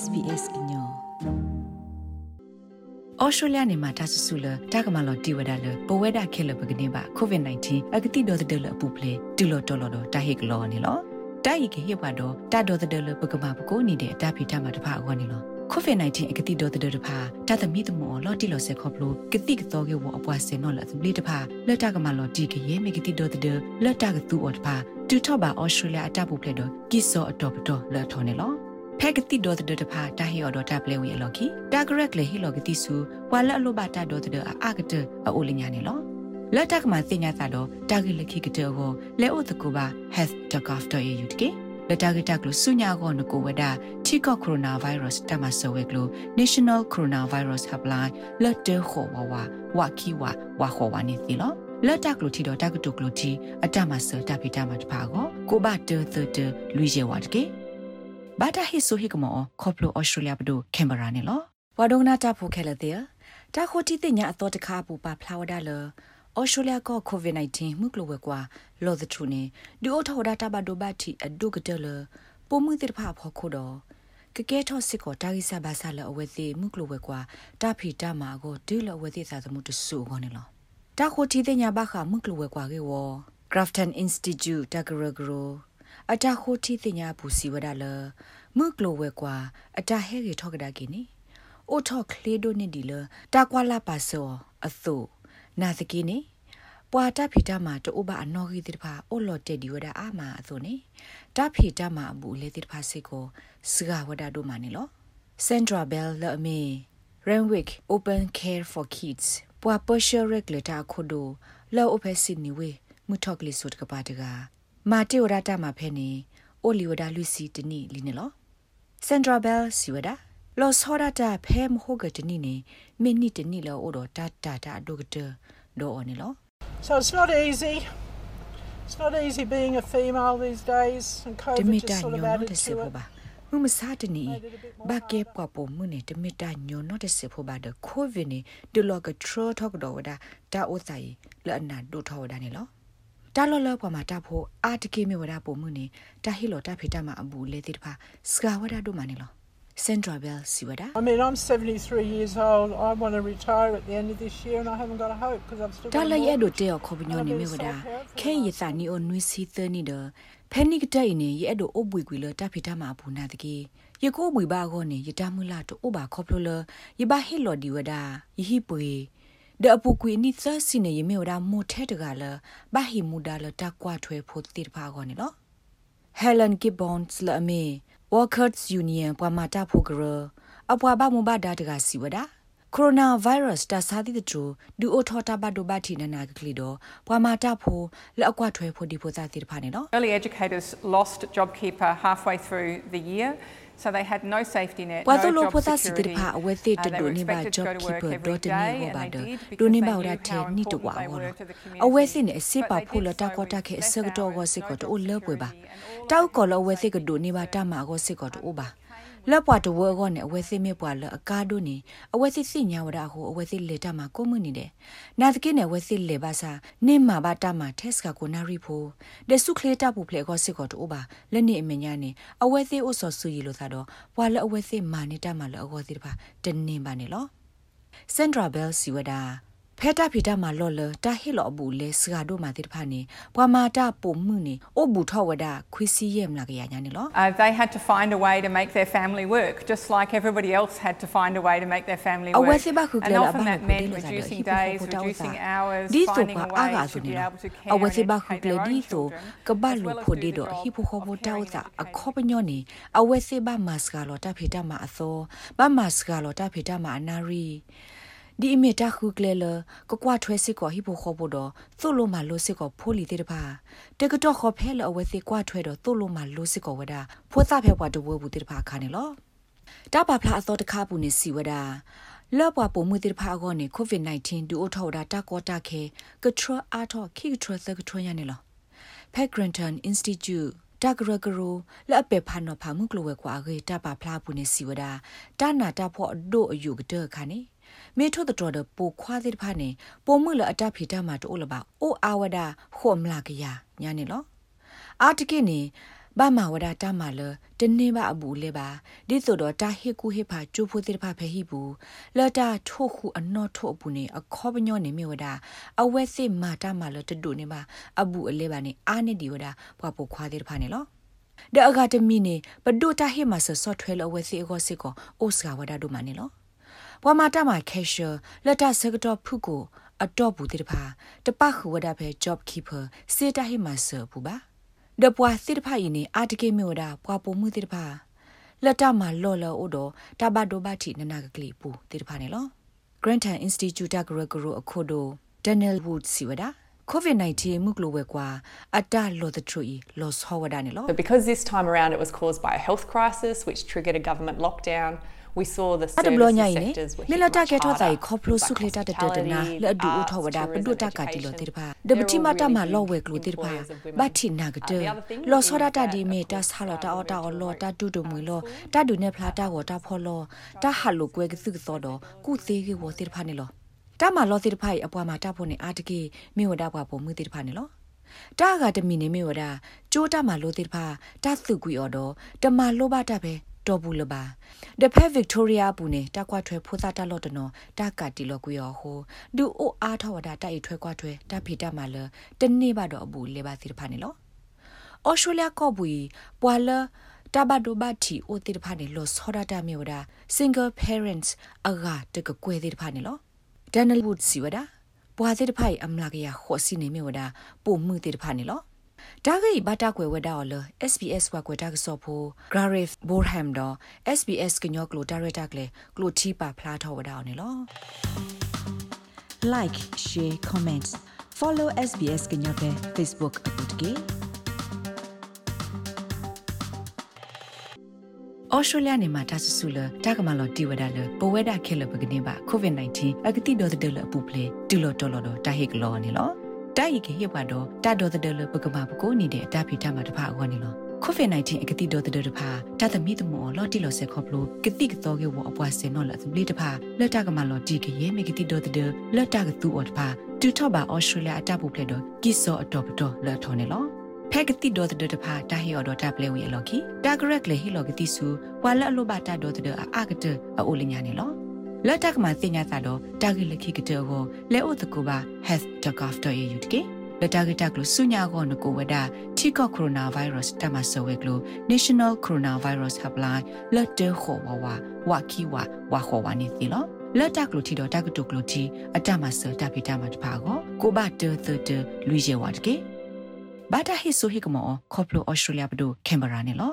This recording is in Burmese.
SBS ညောဩစတြေးလျနေမှာတဆဆူလတာကမလော်တီဝဒါလပဝဲဒါခဲလပကနေပါ COVID-19 အကတိဒေါ်တဲ့လပူပလေတူလော်တော်လော်တာဟိကလောနေလောတာယိကဟိပါတော့တာဒေါ်တဲ့လပကမာပကိုနေတဲ့အတာဖီတာမှာတဖာအောနေလော COVID-19 အကတိဒေါ်တဲ့တဖာတာသမီတမောလော်တီလော်ဆက်ခေါပလိုကတိကတော့ကေဝအပွားစင်နော်လာသဘလီတဖာလက်တာကမလော်တီကရေမေကတိဒေါ်တဲ့လက်တာကသူ့အော်တဖာတူထော့ပါဩစတြေးလျအတာပူပလေတော့ကိစောအတော်ပတော်လက်ထော်နေလော ဖက်ကတိဒေါ်တဲ့တဖာတာဟီအော်ဒေါ်တာပလေဝီအလော်ကီတာဂရက်လေဟီလော်ကတိဆူဝါလက်အလိုပါတာဒေါ်တဲ့အာကတအိုလညာနေလောလက်တက်မှာတင်ညာသာတော့တာဂီလခိကတဲ့ကိုလဲအိုတကူပါ health.gov.au တကေလက်တာဂီတက်ကလို့ဆုညာကောနကိုဝဒတီကောကိုရိုနာဗိုင်းရပ်စ်တမဆဝဲကလို့ National Coronavirus Helpline လက်တဲခေါ်ဝဝဝခီဝဝခေါ်ဝနေသီလောလက်တက်ကလို့တီတော့တက်ကတုကလို့တီအတမဆတပိတမတပါကိုကိုဘတဲတဲလူရဲဝတ်ကေ ဘာတာဟိဆိုဟိကမောခေါပလိုဩစတြေးလျဘဒိုကင်ဘရာနေလောဝါဒုံနာတာဖိုခဲလတဲ့တာခိုတီတင်ညာအတော်တခါပူပါဖလာဝဒါလောဩစတြေးလျကောကိုဗစ် -19 မှုကလဝဲကွာလောသထူနေဒီအိုထော်ဒါတာဘဒိုဘတ်တီအဒုကတလပုံမှုတိဖာဖော်ခိုတော့ကကဲထော့စစ်ကိုတာဂိဆာဘာဆာလအဝဲသေးမှုကလဝဲကွာတာဖီတာမာကိုဒီလအဝဲသေးသာသမှုတဆူခေါနေလောတာခိုတီတင်ညာဘခမှုကလဝဲကွာကေဝ Grafton Institute တဂရဂရို အတာခိုတီတင်ညာဘူးစီဝဒါလမှုကလဝဲကွာအတာဟဲရီထောက်ကဒါကိနီအိုထော့ကလေဒိုနေဒီလတာကွာလာပါဆောအသုနာသကိနေပွာတဖီတမှာတိုးဘာအနော်ဂီတိဖာအိုလော်တက်ဒီဝဒအာမာအသုနေတဖီတမှာအဘူးလေတိဖာစေကိုစဂဝဒဒိုမနေလော Sandra Bell လအမေ Renwick Open Care for Kids ပွာပရှယ်ရက်လက်တာခိုဒိုလောအဖက်စစ်နီဝေမူထော့ကလီဆုတ်ကပါတက မာတီဝဒတာမှာဖဲနေအိုလီဝဒလူစီတနီလီနေလော Sandra Bell စီဝဒါလောစောဒတာဖဲမဟုတ်ကတနီနေမိနစ်တနီလောအိုတော့တတာတာဒိုကတဒေါ်အော်နေလော So it's not easy. It's not easy being a female these days and COVID just sort of added to it. မမစားတနီဘာကေပပမှုနေတမီတာညောနော့တစေဖို့ပါဒကိုဗစ်နေဒလောကထရထောက်တော့ဝဒတာအိုဆိုင်လအနာဒိုထောဝဒနေလော တာလောလောပမာတာဖို့အာတကေမြဝဒပုံမှုနေတာဟီလောတာဖေတာမအဘူးလေတိတဖာစကဝဒဒိုမနေလော Sandra Bell Siwada. I mean, I'm 73 years old. I want to retire at the end of this year and I haven't got a hope because I'm still Dala ye do te ko binyo ni me wada. Ke ye sa ni o nui si the ni de. Panic dai ni ye do obui gwi le ta phita ma bu na de ki. Ye ko bui ba go ni ye ta mu la to o ba kho plo le. Ye ba he lo di wada. Ye hi pui. ဒ အပူကွေနိသစီနေယမေဝဒမိုထဲတကလဘာဟီမူဒါလတကွာထွဲဖို့တိဖာကောနေလော Helen Gibbons လအမေ Workers Union ပွာမာတာဖိုဂရအပွာဘမဘဒါတကစီဝဒ ကိုရိုနာဗိုင်းရပ်စ်တဆာတိတူဒူအိုထောတာဘတ်ဒိုဘတ်တီနနာကကလီဒိုပွာမာတာဖိုလက်အကွာထွဲဖို့ဒီဖို့သာတိတဖာနေနော် Early educators lost JobKeeper halfway through the year so they had no safety net no job phota sitir pha awe te to do ni ba job keeper do te ni ho ba do do ni ba ora the ni to wa ho awe si ne se pa phu la ta ko ta khe se to go se ko to o le pwe ba tau ko lo awe se ko do ni ba ta ma go se ko to o ba လက်ပွားတဝဲကောနဲ့အဝဲစစ်မြပွားလအကားတို့နေအဝဲစစ်စိညာဝဒဟိုအဝဲစစ်လေတမှာကိုမှုနေတယ်နာသကိနဲ့ဝဲစစ်လေပါစာနေမှာပါတမှာတက်စကကိုနာရီဖိုဒဆုခလေတာပူဖလေကောစစ်ကောတူပါလက်နေအမညာနေအဝဲစစ်ဥစောဆူရီလို့သာတော့ဘွာလအဝဲစစ်မာနေတမှာလအကောစစ်တပါတနေပါနေလောစန်ဒရာဘဲလ်စီဝဒါ ဖဲတာဖီတာမာလော်လတာဟီလောဘူးလေစကာဒိုမာတိဖာနေပွာမာတာပုံမှုနေအိုဘူးထောဝဒါခွီစီယမ်လာကရညာနေလော they had to find a way to make their family work just like everybody else had to find a way to make their family work အဝဲစပါခုကလာဘာ that meant reducing days reducing hours ဒီဆို finding က a အာ way ဂါ to ဆိုနေ be လော able to အဝဲ care စပါ and ခု educate ကလေ their ဒီ own ဆို children ကဘာလူဖိုဒီတော့ဟိဖိုခေါ်ဖို့တောက်တာအခေါ်ပညောနေအဝဲစပါမတ်စကလောတာဖီတာမာအသောဘာမတ်စကလောတာဖီတာမာအနာရီ ဒီအမီတာခုကလေလကကွာထွဲစစ်ကိုဟိဖို့ခေါ်ဖို့တော့သူ့လိုမှလို့စစ်ကိုဖိုးလီတဲ့တပါတကတော့ခေါ်ဖဲလအဝဲစစ်ကွာထွဲတော့သူ့လိုမှလို့စစ်ကိုဝဒဖိုးသားဖဲပွားတဝဲဘူးတဲ့တပါခါနေလောတပါဖလားအသောတခါပူနေစီဝဒလော့ပွားပုံမှုတဲ့ဖာကောနေကိုဗစ် -19 ဒူအိုထော်ဒါတာကောတာခဲကထရအာထောခိကထရသကထရရနေလော Pegranton Institute တဂရဂရိုလက်ပေဖာနောဖာမှုကလဝဲကွာရေတပါဖလားပူနေစီဝဒတာနာတာဖို့အဒိုအယူကတဲ့ခါနေ မေထို့တော်တဲ့ပိုခွားတဲ့ဖာနေပုံမှုလအတဖီတာမှာတိုးလပါအိုအာဝဒခုမလာကရညာနေလောအာတကိနေဘာမဝဒတာမလတနေပါအဘူးလေပါဒီဆိုတော့တာဟေကူဟေဖာကျူဖိုတိဖာဖဟိဘူးလတာထိုခုအနော့ထိုအပူနေအခောပညောနေမြေဝဒအဝဲစစ်မာတာမလတဒုနေပါအဘူးအလေပါနေအာနေဒီဝဒပွားပိုခွာတိဖာနေလောဒအဂါတမီနေပဒုတာဟေမဆဆော့ထွဲလအဝဲစစ်အခောစစ်ကိုအိုစကဝဒဒုမနေလော ဘွာမာတာမခဲရှယ်လက်တာစကတော့ဖုကိုအတော့ဘူးတိဖာတပခုဝဒဖဲ job keeper စေတာဟေမဆဘူးပါဒပွားစစ်တဖာယင်းအာတကေမေဝဒပွားပုံမှုတိတဖာလက်တမှာလော်လော်အိုတော့တဘဒိုဘတိနနာကကလီပူတိတဖာနေလော Grantham Institute ကရကရအခုဒို Daniel Wood စီဝဒ COVID-19 မှုကလိုဝဲကွာအတလော်တထရီလော်ဆောဝဒနေလော But because this time around it was caused by a health crisis which triggered a government lockdown we saw the services sectors were le lata ke thwa sai khoplo sukleta de de na le adu u thwa wada pdu ta ka ti lo tir pha de bti ma ta ma lo we klo tir pha ba thi na ga de lo so da ta di me ta sa lo ta o ta o lo ta du du mu lo ta du ne phla ta wo ta pho lo ta ha lo kwe ge su so do ku se ge wo tir pha ne lo ta ma lo tir pha i apwa ma ta pho ne a de ge me wo da pwa pho mu tir pha ne lo တာကတမီနေမေဝဒကြိုးတမလို့တိဖာတသုကွီအော်တော့တမလိုဘတာပဲတော်ဘူးလပါတဖက်ဗစ်တိုးရီယာပူနေတကွာထွဲဖိုးသားတလော့တနော်တကတီလော်ကွေရောဟိုဒူအိုအားထောဝဒတိုက်ထွဲကွာထွဲတဖေတမလတနေ့ပါတော့အဘူးလေပါစီတဖာနေလောအော်စတြေးလျကော့ဘူပွာလတဘဒိုဘတီအိုတိတဖာနေလောဆောဒတာမြေဝဒ single parents အဂါတကကွဲတိတဖာနေလော ဒန်နယ်ဝုဒ်စီဝဒပွာတိတဖိုင်အမလာကရခောစီနေမြေဝဒပုံမှုတိတဖာနေလောဒါဂိဘတာကွယ်ဝဒါော်လ SBS ဝကွယ်တာကစောဖို Gareth Borham တော့ SBS ကညောကလိုဒါရတာကလေကလိုတီပါဖလားထောဝဒါော်နေလော Like share comment follow SBS ကညောပဲ Facebook အပုတ်ကေ ဩစတြေးလျနေမှာဒါဆဆူလတာကမလောတီဝဒါလပဝဲတာခဲလပကနေပါ COVID-19 အကတိတော်တဲ့လအပူပလေတူလော်တော်လော်တာဟိကလောနေလောတာယီကေဟေဘတော့တာတော်တဲ့လပကမာပကိုနေတဲ့အတာဖီတာမှာတဖာအောနေလော COVID-19 အကတိတော်တဲ့တဖာတာသမီတမောလော်တီလော်ဆေခေါပလိုကတိကတော့ကေဝအပွားစင်နော်လသဘလီတဖာလက်တာကမလော်တီကေယေမေကတိတော်တဲ့လက်တာကသူ့အော်တဖာတူထော့ပါဩစတြေးလျအတာပူဖလက်တော့ကီဆောအတော်ပတော်လက်ထော်နေလော ဖက်ကတိဒေါ်တဲ့တဖာတာဟီအော်ဒေါ်တာပလေဝီအလော်ကီတာဂရက်လေဟီလော်ကတိဆူဝါလအလိုဘာတာဒေါ်တဲ့အာကတအိုလညာနေလောလက်တက်မှာတင်ညာသာတော့တာဂီလခိကတဲ့ကိုလဲအိုတကူပါ health.gov.au တကေလက်တာဂီတက်လို့ဆုညာကောနကိုဝဒတီကောကိုရိုနာဗိုင်းရပ်စ်တမဆဝဲကလို့ National Coronavirus Helpline လက်တဲခေါ်ဝဝဝကီဝဝခေါ်ဝနေသီလောလက်တက်လို့ထီတော့တက်ကတုကလို့တီအတမဆတပိတမတပါကိုကိုဘတဲတဲလူရဲဝတ်ကေ ဘာတာဟိဆိုဟိကမောခေါပလိုဩစတြေးလျဘဒိုကင်ဘရာနေလော